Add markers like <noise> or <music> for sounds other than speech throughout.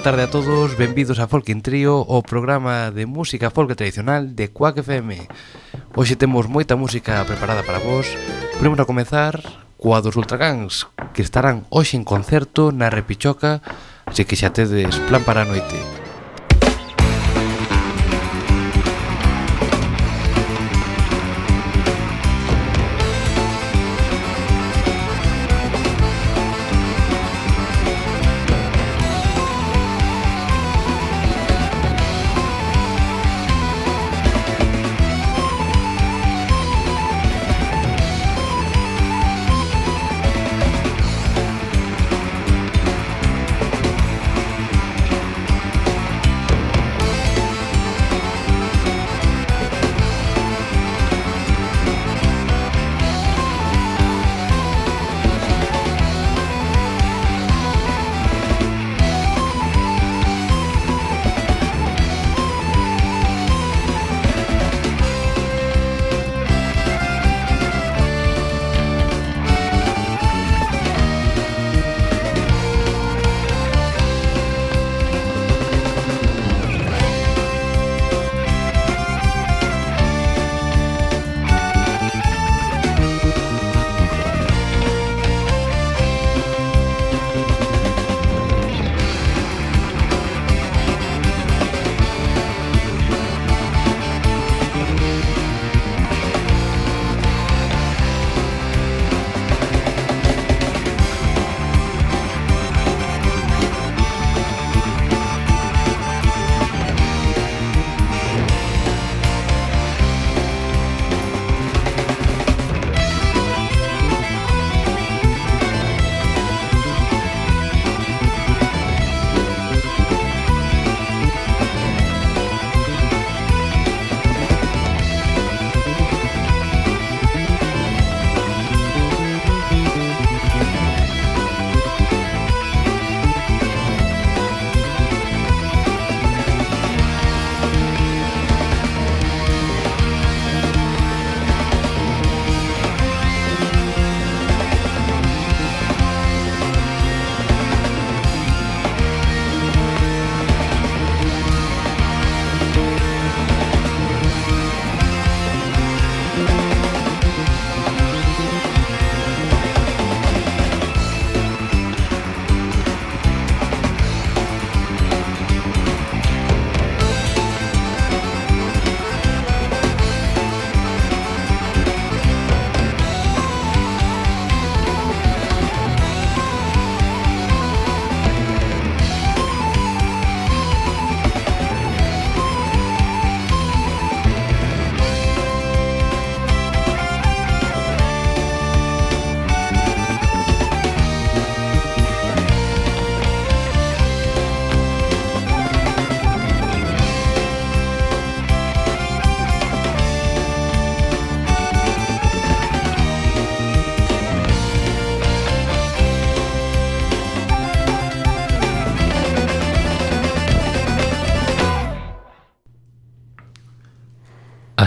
boa tarde a todos, benvidos a Folkin Trio, o programa de música folk tradicional de Quack FM. Hoxe temos moita música preparada para vos. Primos a comezar coa dos Ultragans, que estarán hoxe en concerto na Repichoca, así que xa tedes plan para a noite.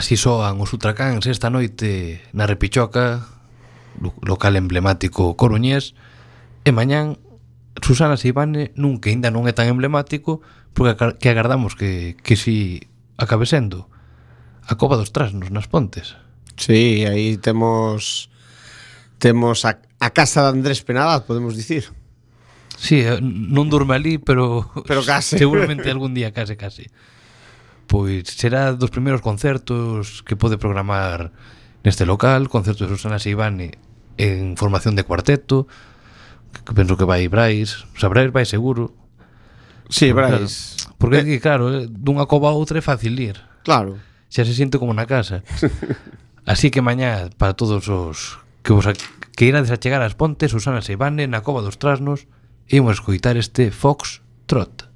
Así soan os ultracáns esta noite na Repichoca, local emblemático coruñés, e mañán Susana Seibane nun que ainda non é tan emblemático, porque que agardamos que, que si acabe sendo a Copa dos Trasnos nas Pontes. Sí, aí temos temos a, a casa de Andrés Penalaz, podemos dicir. Sí, eh, non durme ali, pero, pero case. <laughs> seguramente algún día case, case pois será dos primeiros concertos que pode programar neste local, concerto de Susana Sibani en formación de cuarteto, que penso que vai Brais, o sea, Brais vai seguro. Sí, porque, Brais. Claro, porque eh. é claro, eh, dunha cova a outra é fácil ir. Claro. Xa se sente como na casa. <laughs> Así que mañá para todos os que vos a, que irades a chegar ás Pontes, Susana Seibane na Cova dos Trasnos, imos escoitar este Fox Trot.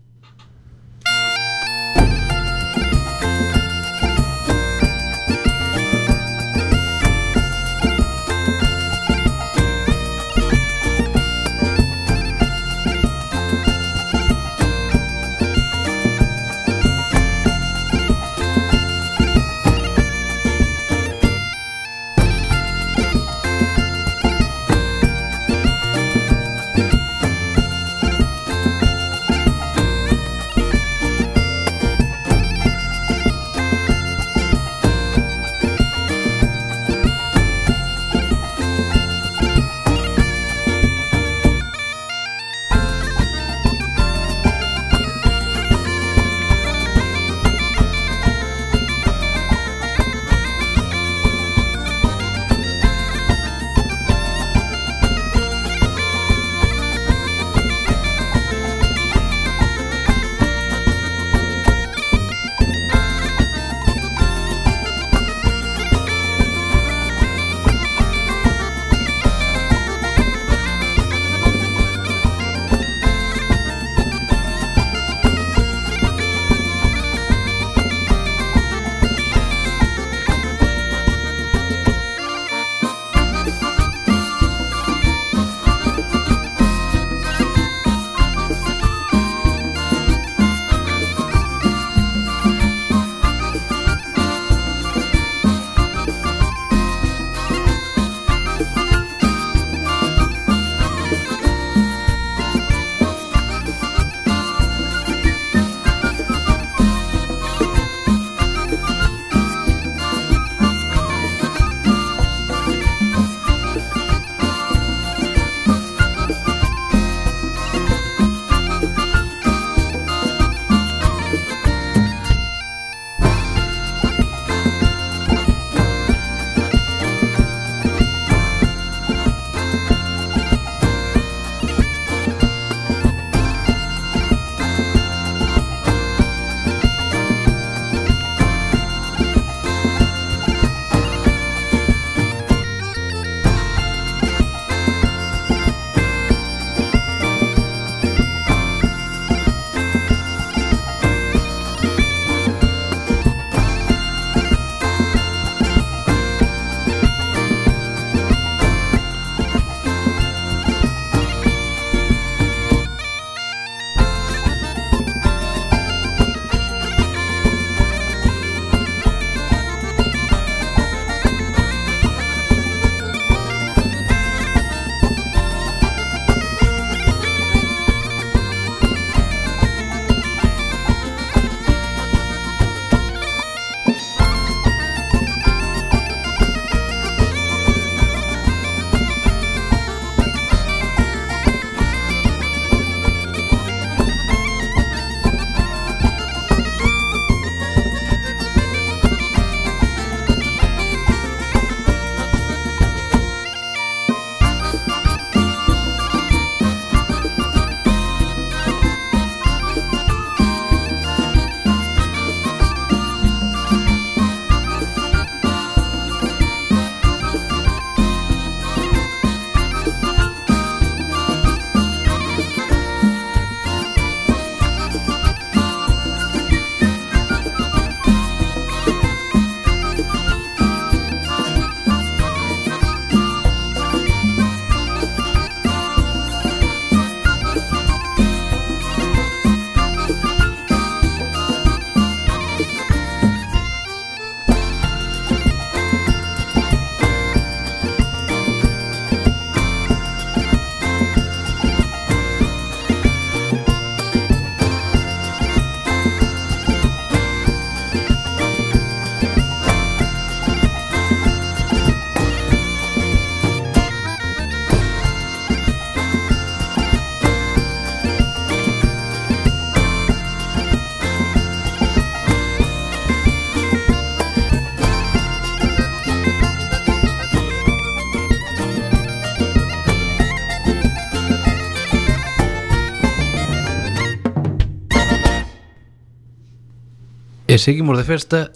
seguimos de festa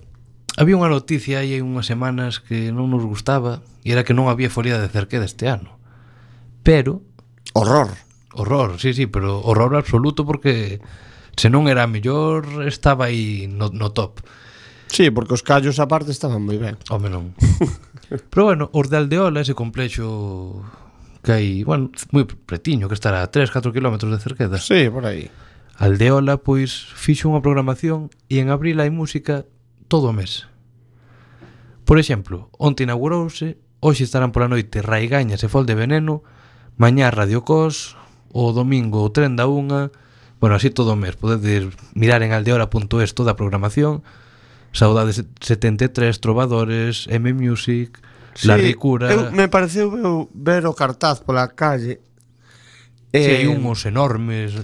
Había unha noticia aí hai unhas semanas que non nos gustaba e era que non había folia de Cerqueda este ano. Pero... Horror. Horror, sí, sí, pero horror absoluto porque se non era mellor estaba aí no, no top. Sí, porque os callos aparte estaban moi ben. Home non. <laughs> pero bueno, os de Aldeola, ese complexo que hai, bueno, moi pretiño, que estará a 3, 4 km de Cerqueda. Sí, por aí. Aldeola, pois, fixo unha programación e en abril hai música todo o mes. Por exemplo, onte inaugurouse, hoxe estarán pola noite Raigañas e Fol de Veneno, mañá Radio Cos, o domingo o Tren da Unha, bueno, así todo o mes, podedes mirar en aldeola.es toda a programación, Saudades 73, Trovadores, M Music, sí, La Ricura... Eu, me pareceu eu ver o cartaz pola calle Eh, si hai unhos enormes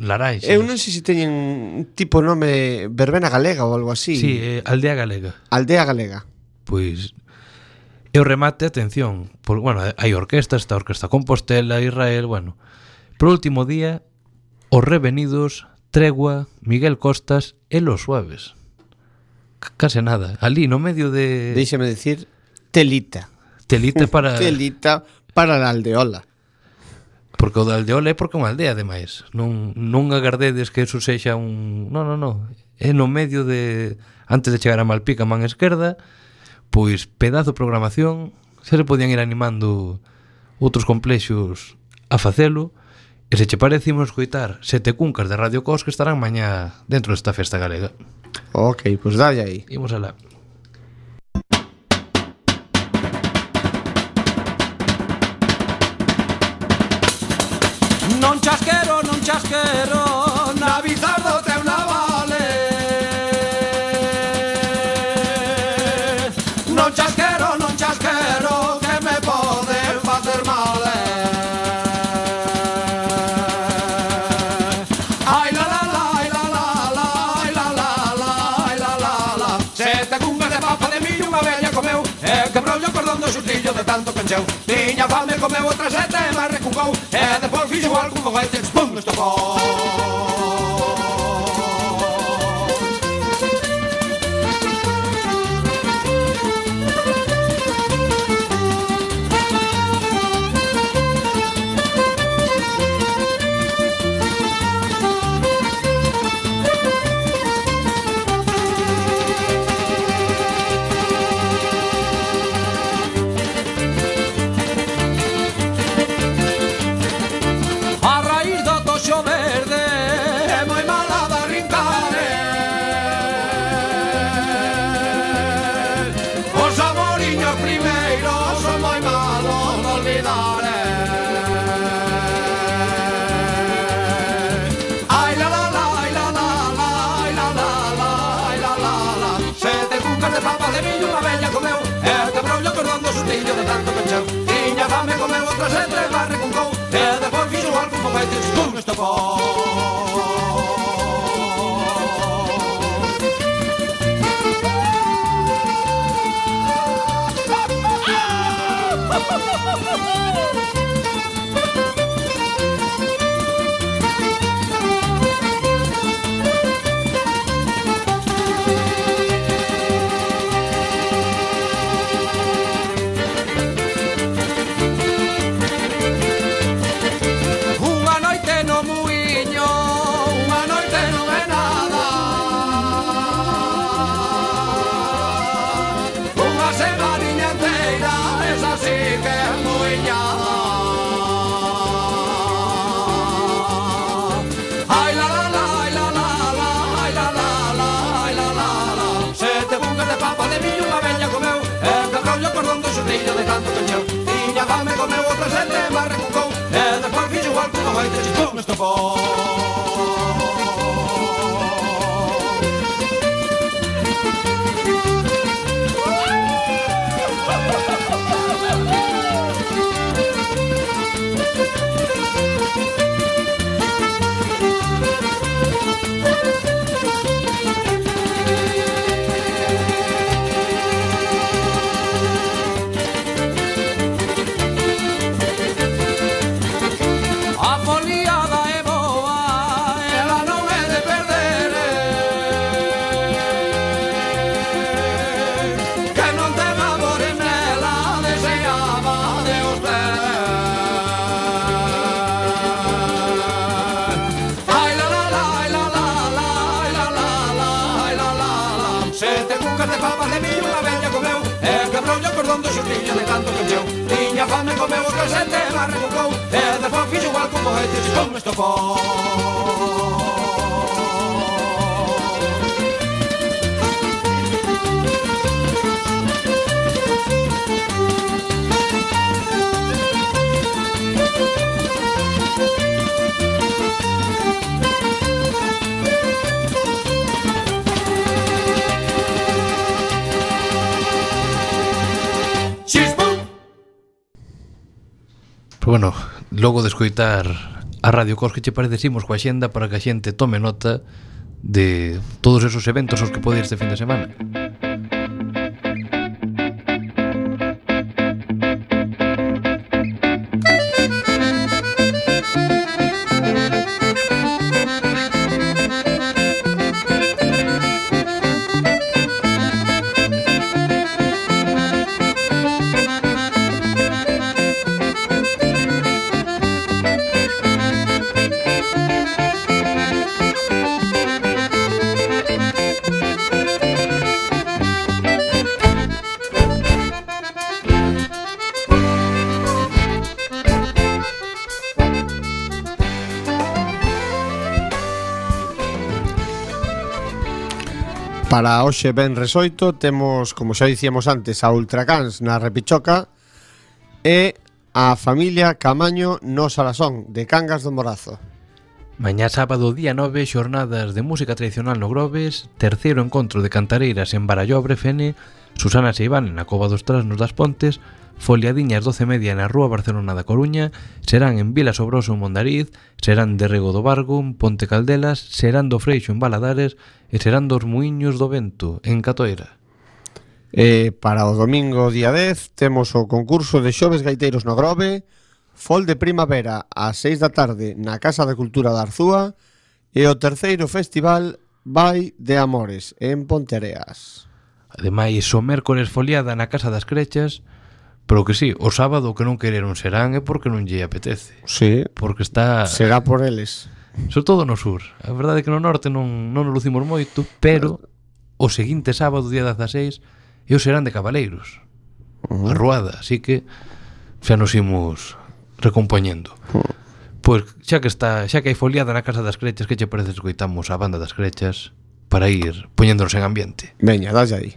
larais. Eu eh. non sei se teñen un tipo nome verbena galega ou algo así. Sí, eh, aldea galega. Aldea galega. Pois e o remate, atención, por, bueno, hai orquestas, está a Orquesta Compostela, Israel, bueno. Por último día, Os Revenidos, Tregua, Miguel Costas e Los Suaves. C case nada. Ali, no medio de... Deixame decir, telita. Telita para... <laughs> telita para a aldeola. Porque o da Aldeola é porque é unha aldea, ademais. Non, non agardedes que eso sexa un... Non, non, non. É no medio de... Antes de chegar a Malpica, man esquerda, pois pedazo de programación, se se podían ir animando outros complexos a facelo, e se che parecimos escoitar sete cuncas de Radio Cos que estarán mañá dentro desta festa galega. Ok, pois pues dalle aí. Imos alá. casquero tanto cancheu Tiña fame, comeu outra sete, mas recucou E depois fixo algún foguete, pum, estopou de papa de millo unha bella comeu. Eh, e a o cordón do sustillo de tanto pecheu Tiña fame comeu outra sete barre con cou. Eh, e depois fixo algo con feites con estopou Pamiętajcie, pomyśl to wam. fondo xustiña de tanto que meu Tiña fame comeu o casete e marrecucou E despois fixo igual como cohetes con me estofou logo de escoitar a Radio Cos que che parece simos coa xenda para que a xente tome nota de todos esos eventos aos que pode ir este fin de semana. Para hoxe ben resoito temos, como xa dicíamos antes, a Ultracans na Repichoca e a familia Camaño no Salasón de Cangas do Morazo. Mañá sábado día 9, xornadas de música tradicional no Grobes, terceiro encontro de cantareiras en Barallobre Fene, Susana Seibán na Cova dos Trasnos das Pontes, Foliadiñas media na Rúa Barcelona da Coruña, serán en Vila Sobroso en Mondariz, serán de Rego do Bargo en Ponte Caldelas, serán do Freixo en Baladares e serán dos Muiños do Vento en Catoira. E para o domingo día 10 temos o concurso de xoves gaiteiros no Grove, Fol de Primavera ás 6 da tarde na Casa da Cultura da Arzúa e o terceiro festival Vai de Amores en Ponteareas. Ademais, o mércores foliada na Casa das Crechas, Pero que sí, o sábado que non quereron serán é porque non lle apetece. Sí. Porque está... Será por eles. Sobre todo no sur. A verdade é que no norte non, non nos lucimos moito, pero o seguinte sábado, día 16, eu serán de Cabaleiros. Uh -huh. A Ruada, así que xa nos imos recompoñendo. Uh -huh. Pois xa que está, xa que hai foliada na Casa das Crechas, que che parece escoitamos a banda das Crechas para ir poñéndonos en ambiente. Veña, dalle aí.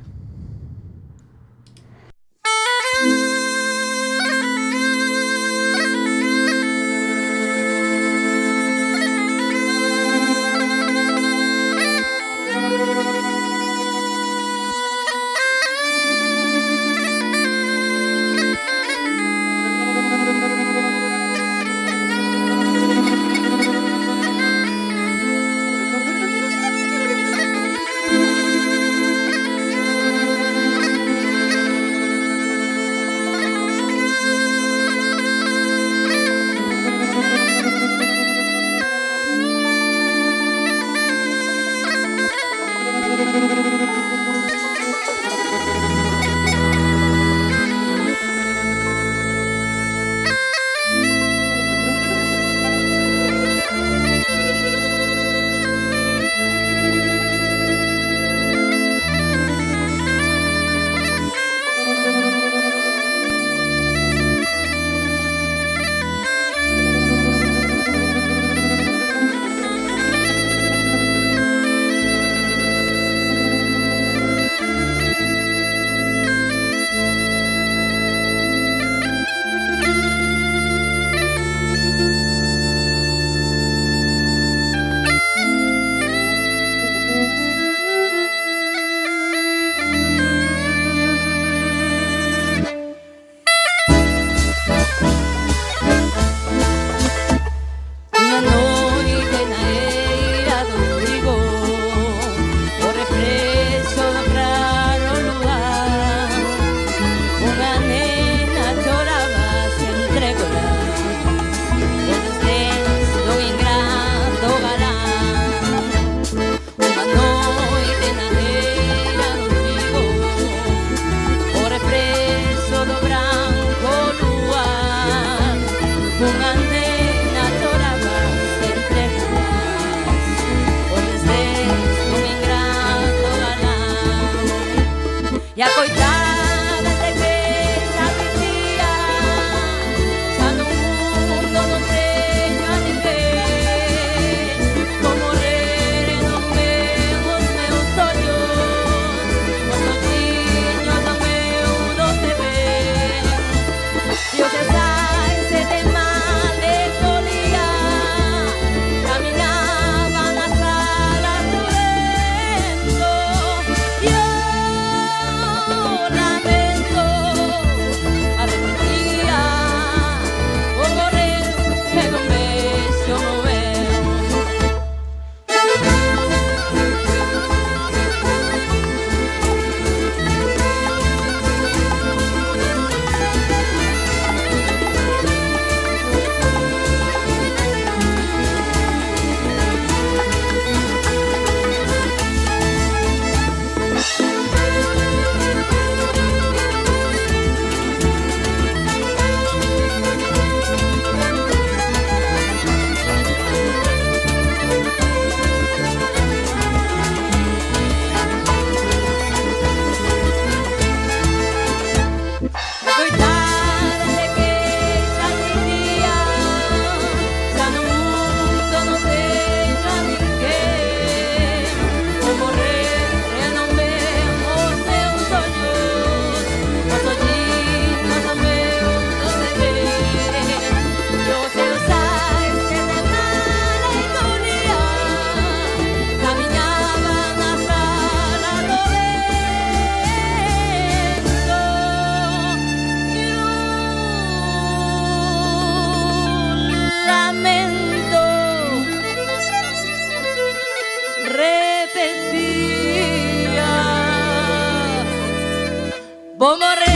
Vou morrer,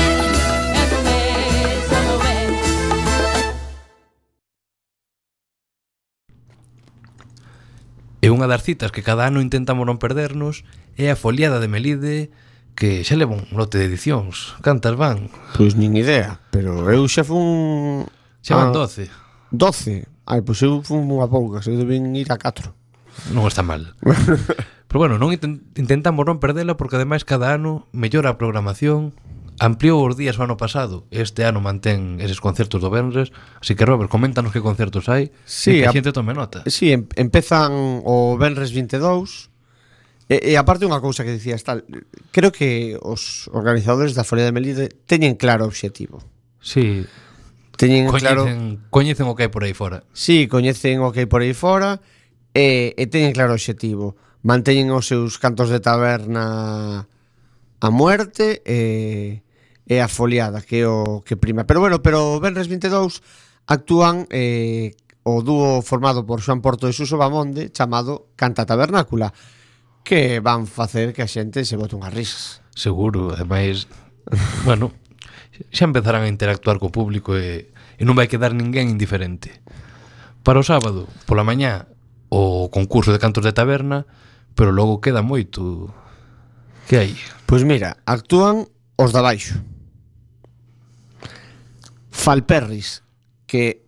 é no mês. E unha das citas que cada ano intentamos non perdernos é a foliada de Melide que xa leva un lote de edicións. Cantas van? Pois nin idea, pero eu xa fun... Xa van ah, 12. 12? Ai, pois eu fun unha pouca, eu deben ir a 4. Non está mal. <laughs> pero bueno, non intentamos non perdela porque ademais cada ano mellora a programación, ampliou os días o ano pasado este ano mantén eses concertos do Benres así que Robert, coméntanos que concertos hai sí, e que a xente tome nota. Sí, em, empezan o Benres 22 e, e aparte unha cousa que dicías tal creo que os organizadores da Folia de Melide teñen claro o obxectivo. Sí. Teñen coñecen, claro Coñecen o que hai por aí fora. Sí, coñecen o que hai por aí fora e, e teñen claro o obxectivo. Manteñen os seus cantos de taberna a muerte e eh, e a foliada que o que prima. Pero bueno, pero Benres 22 actúan eh, o dúo formado por Xoan Porto e Suso Bamonde chamado Canta Tabernácula que van facer que a xente se bote unhas risas. Seguro, ademais, bueno, xa empezarán a interactuar co público e, e non vai quedar ninguén indiferente. Para o sábado, pola mañá, o concurso de cantos de taberna, pero logo queda moito. Que hai? Pois mira, actúan os da baixo. Falperris, que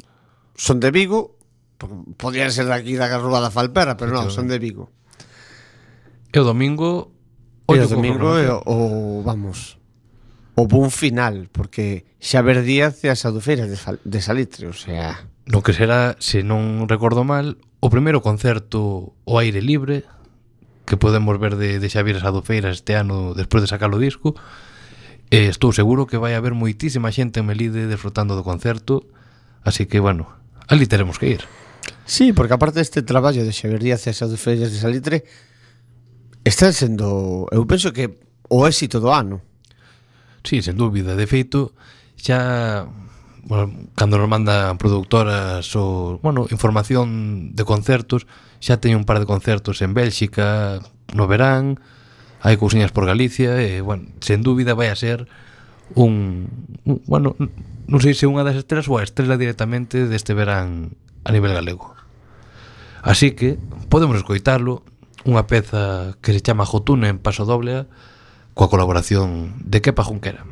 son de Vigo, podían ser daqui da Garruga da Falperra, pero non, son de Vigo. E o domingo o e o domingo é o, o vamos o bun final, porque Xaver Díaz e as adufeiras de, de Salitre, o sea... No que será, se non recordo mal, o primeiro concerto o aire libre que podemos ver de, de Xavier Sadofeiras este ano despois de sacar o disco E estou seguro que vai haber moitísima xente en Melide desfrutando do concerto, así que, bueno, ali teremos que ir. Sí, porque aparte deste traballo de Xavier Díaz e as Feiras de Salitre, está sendo, eu penso que o éxito do ano. Sí, sen dúbida, de feito, xa bueno, cando nos mandan productoras ou, bueno, información de concertos, xa teño un par de concertos en Bélxica no verán, hai cousiñas por Galicia e, bueno, sen dúbida vai a ser un, un bueno, non sei se unha das estrelas ou a estrela directamente deste verán a nivel galego. Así que podemos escoitarlo unha peza que se chama Jotune en Paso Doble coa colaboración de Kepa Junquera.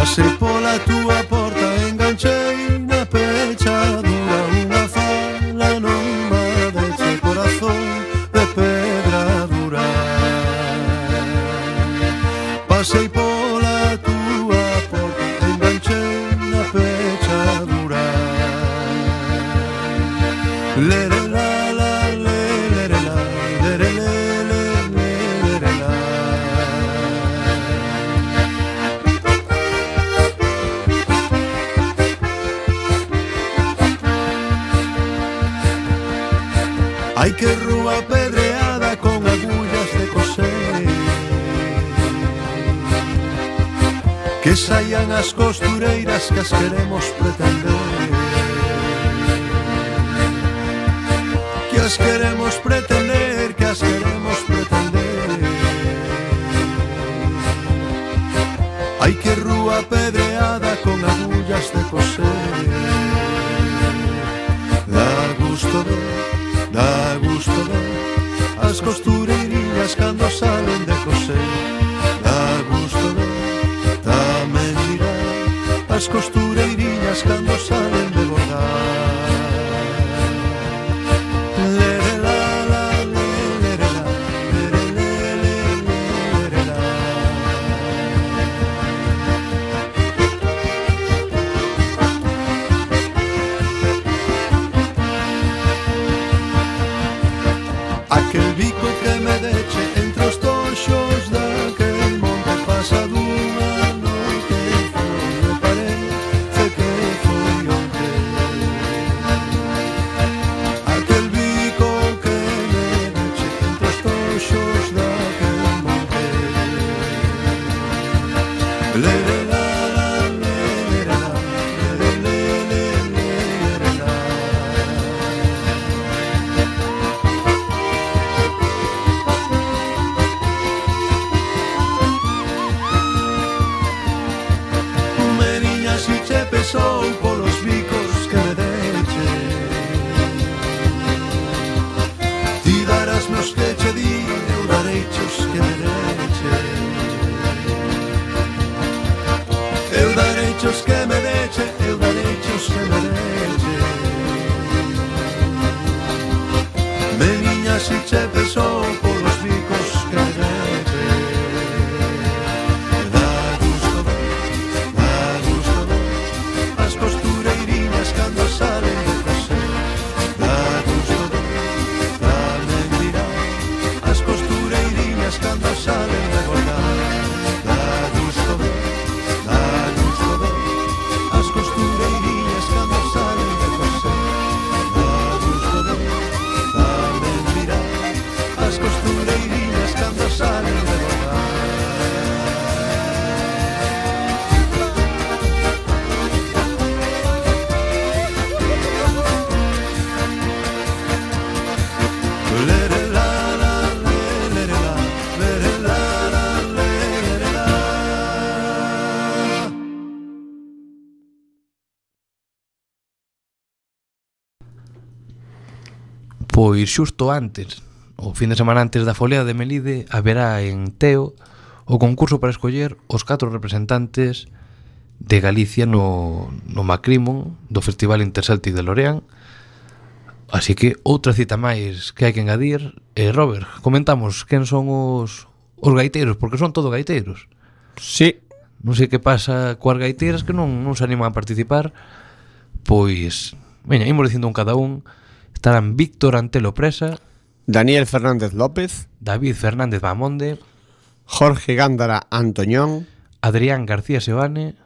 Pasé por Hai que rúa pedreada con agullas de coser. Que saian as costureiras que as queremos pretender. Que as queremos pretender. as costureirinhas cando salen de coser. Da gusto ver, tamén mirar As costureirinhas cando salen de bordar. Pois xusto antes, o fin de semana antes da folea de Melide, haberá en Teo o concurso para escoller os catro representantes de Galicia no, no Macrimon do Festival Interceltic de Lorean. Así que outra cita máis que hai que engadir. Eh, Robert, comentamos quen son os, os gaiteiros, porque son todo gaiteiros. Sí. Non sei que pasa coas gaiteiras que non, non se animan a participar. Pois, veña, imos dicindo un cada un. Estarán Víctor Antelo Presa, Daniel Fernández López, David Fernández Bamonde, Jorge Gándara Antoñón, Adrián García Sebane,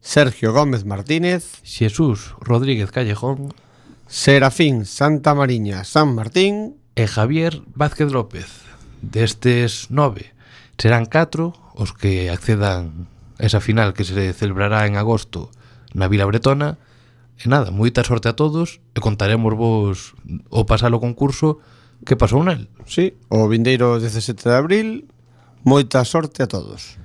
Sergio Gómez Martínez, Jesús Rodríguez Callejón, Serafín Santa Mariña San Martín e Javier Vázquez López. Destes nove serán catro os que accedan a esa final que se celebrará en agosto na Vila Bretona, E nada, moita sorte a todos e contaremos vos o pasalo concurso que pasou nel. Sí, o vindeiro 17 de abril, moita sorte a todos.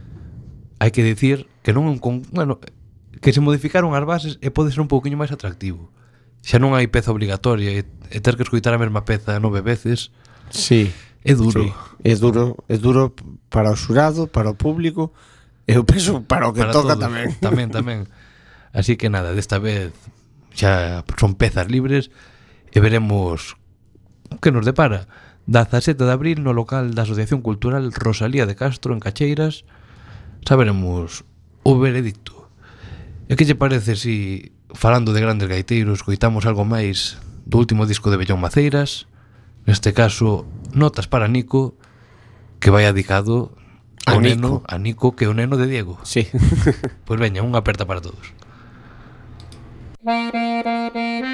Hai que dicir que non é un con... bueno, que se modificaron as bases e pode ser un pouquiño máis atractivo. Xa non hai peza obligatoria e, e ter que escoitar a mesma peza nove veces. Sí. É duro. Sí. É duro, é duro para o xurado, para o público, eu penso para o que para toca todo. tamén. Tamén, tamén. <laughs> Así que nada, desta vez xa son pezas libres e veremos que nos depara. Da 17 de abril no local da Asociación Cultural Rosalía de Castro en Cacheiras saberemos o veredicto. E que lle parece si, falando de grandes gaiteiros, coitamos algo máis do último disco de Bellón Maceiras, neste caso Notas para Nico, que vai adicado a Nico. Neno, a Nico que é o neno de Diego. Sí. <laughs> pois pues veña, unha aperta para todos. Thank you.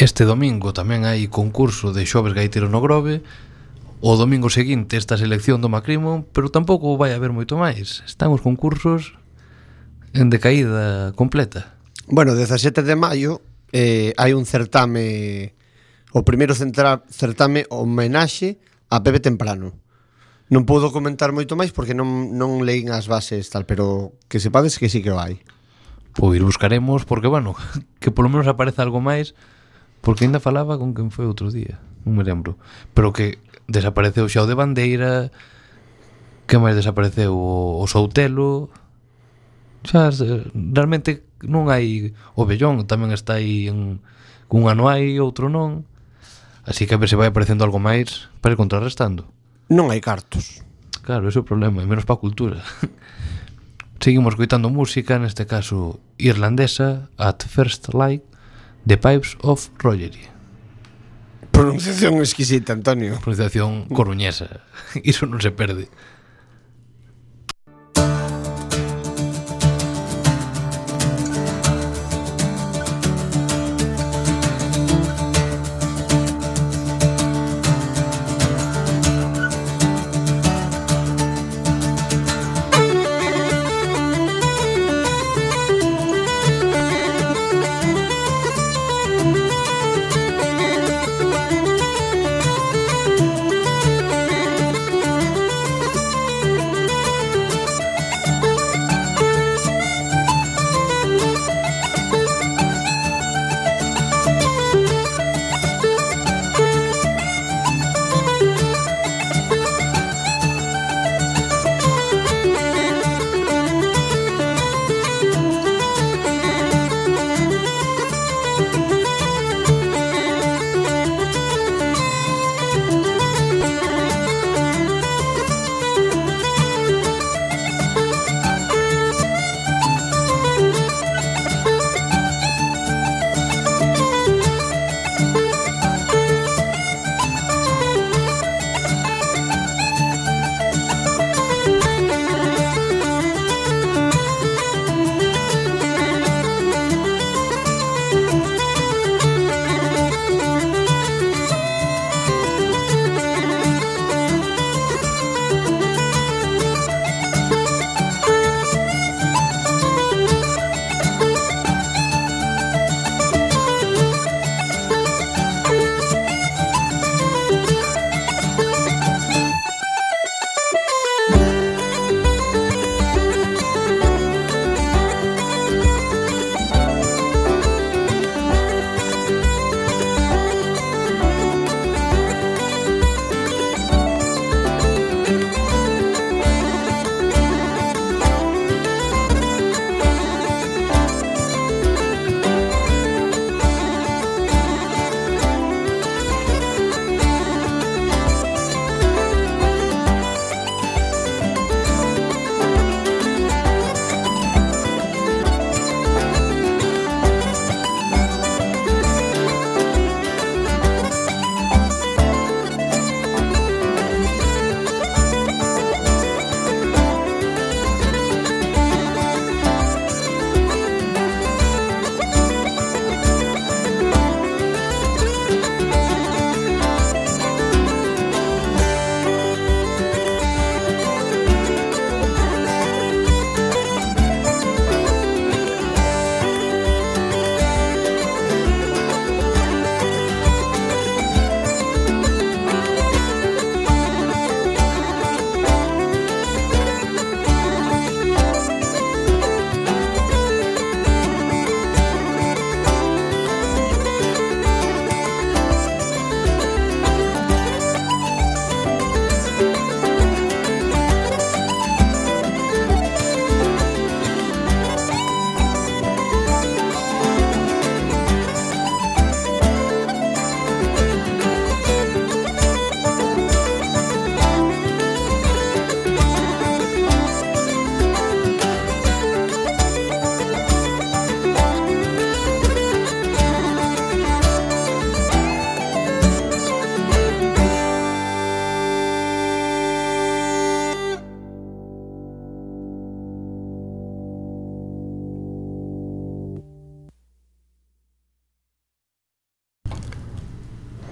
Este domingo tamén hai concurso de xoves gaitero no Grove. O domingo seguinte esta selección do Macrimo Pero tampouco vai haber moito máis. Están os concursos en decaída completa. Bueno, 17 de maio eh, hai un certame O primeiro centra, certame homenaxe a Pepe Temprano. Non podo comentar moito máis porque non, non leín as bases tal Pero que sepades que sí que vai Pois buscaremos porque, bueno, <laughs> que polo menos aparece algo máis Porque ainda falaba con quen foi outro día, non me lembro. Pero que desapareceu xa o de Bandeira, que máis desapareceu o, o Soutelo. Xa realmente non hai o Bellón, tamén está aí en cun ano hai, outro non. Así que a ver se vai aparecendo algo máis para ir contrarrestando. Non hai cartos. Claro, ese é o problema, e menos para a cultura. <laughs> Seguimos coitando música, neste caso irlandesa, At First Light, The Pipes of Rogery. Pronunciación exquisita, Antonio. Pronunciación coruñesa. <laughs> Iso non se perde.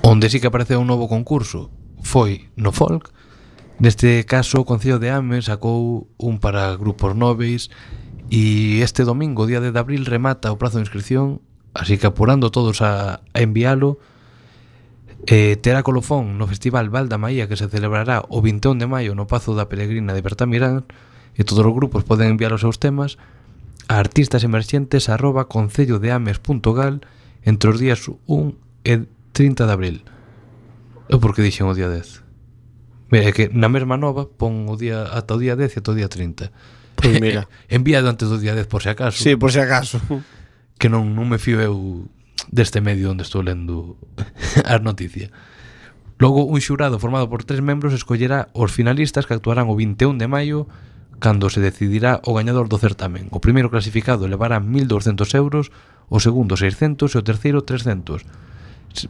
Onde sí que apareceu un novo concurso foi no folk. Neste caso, o Concello de Ames sacou un para grupos nobres e este domingo, día 10 de abril, remata o prazo de inscripción, así que apurando todos a, a enviálo, Eh, terá colofón no Festival Val da Maía que se celebrará o 21 de maio no Pazo da Peregrina de Bertamirán e todos os grupos poden enviar os seus temas a artistasemerxentes arroba concellodeames.gal entre os días 1 e 30 de abril. Eu por que dixen o día 10? Mira, é que na mesma nova pon o día ata o día 10 e ata o día 30. Pois eh, mira. Eh, enviado antes do día 10 por se acaso. Sí, por se acaso. Que non, non me fío eu deste medio onde estou lendo <laughs> as noticias. Logo, un xurado formado por tres membros escollerá os finalistas que actuarán o 21 de maio cando se decidirá o gañador do certamen. O primeiro clasificado levará 1.200 euros, o segundo 600 e o terceiro 300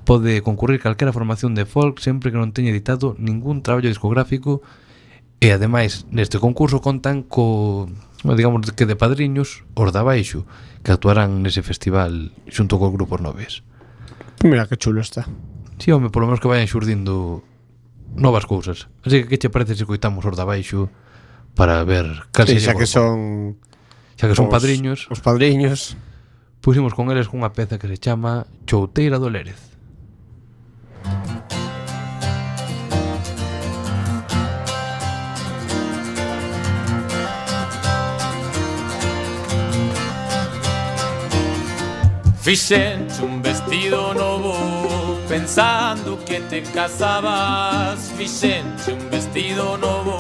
pode concurrir calquera formación de folk sempre que non teña editado ningún traballo discográfico e ademais neste concurso contan co digamos que de padriños os da baixo que actuarán nese festival xunto cos grupos noves. Mira que chulo está. Si, sí, home, polo menos que vayan xurdindo novas cousas. Así que que che parece se coitamos os da baixo para ver cal sí, xa que son xa que son os, padriños. os padriños pusimos con eles cunha peza que se chama Chouteira do Lérez. Fixenche un vestido novo Pensando que te casabas. Fixenche un vestido novo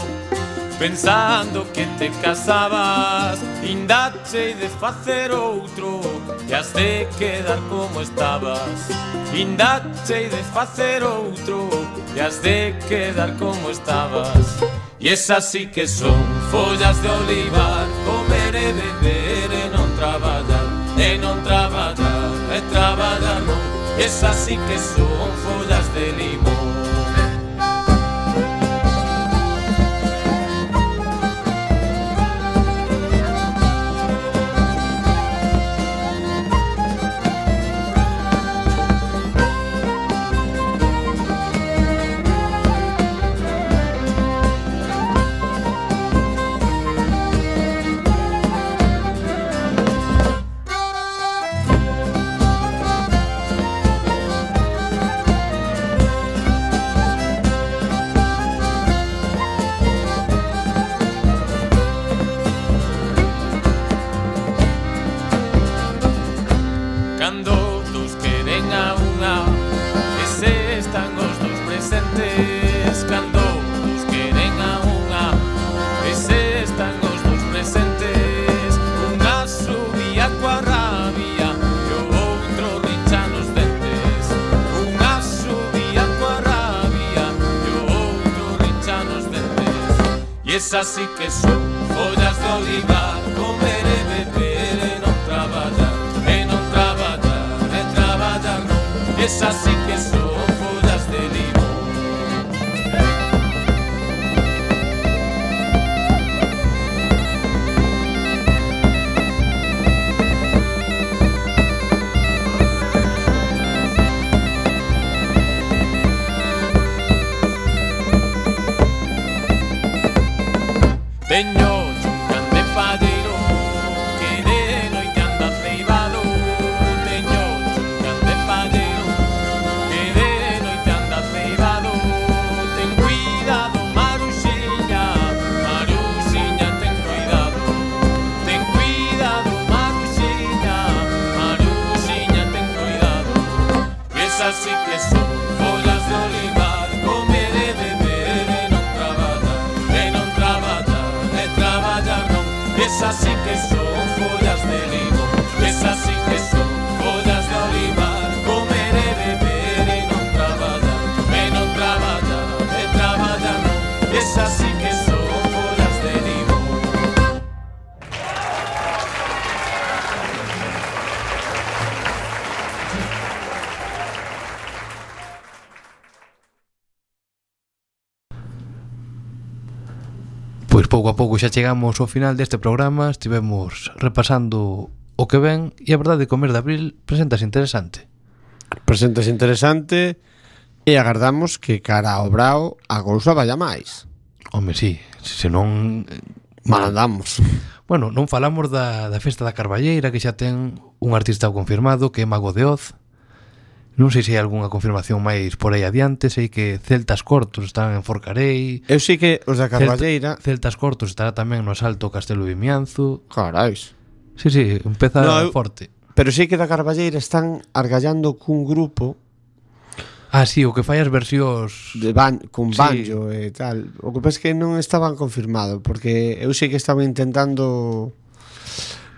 Pensando que te casabas. Indache de facer outro. Te has de quedar como estabas. Indache e de facer outro Te has de quedar como estabas. E esas sí que son follas de olivar. Comer e beber e non traballar E non traballar e traballar non Y esas sí que son follas así que son joyas de oliva. pois xa chegamos ao final deste programa, estivemos repasando o que ven e a verdade que o mes de abril presentas interesante. Presentas interesante e agardamos que cara ao brao a cousa vaya máis. Home, si, sí, senón... Eh, Mal andamos. Bueno, non falamos da, da festa da Carballeira que xa ten un artista confirmado que é Mago de Oz Non sei se hai algunha confirmación máis por aí adiante, sei que Celtas Cortos están en Forcarei. Eu sei que os da Carballeira. Celta, Celtas Cortos estará tamén no Asalto Castelo Vimianzo. Carais. Sí, sí, empeza no, eu, forte. Pero sei que da Carballeira están argallando cun grupo Ah, sí, o que fai as versións de ban con banjo sí. e tal. O que pasa é que non estaban confirmado, porque eu sei que estaban intentando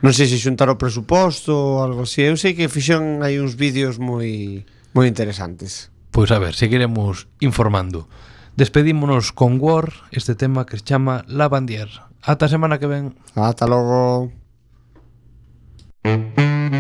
Non sei se xuntar o presuposto ou algo así. Eu sei que fixeron hai uns vídeos moi moi interesantes. Pois a ver, seguiremos informando. Despedímonos con War, este tema que se chama La Bandier. Ata semana que ven. Ata logo. Mm -hmm.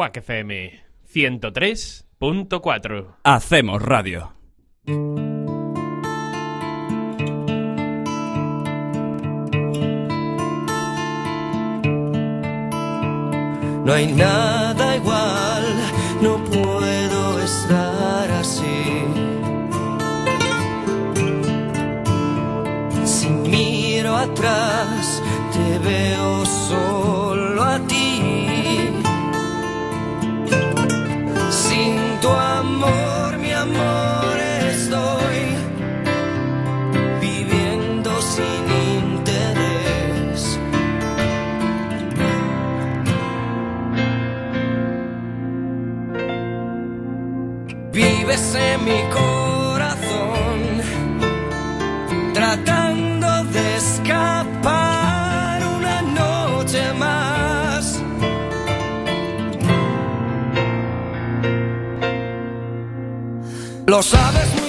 Quack FM 103.4. Hacemos radio. No hay nada igual, no puedo estar así. Si miro atrás, te veo solo. mi corazón, tratando de escapar una noche más. Lo sabes.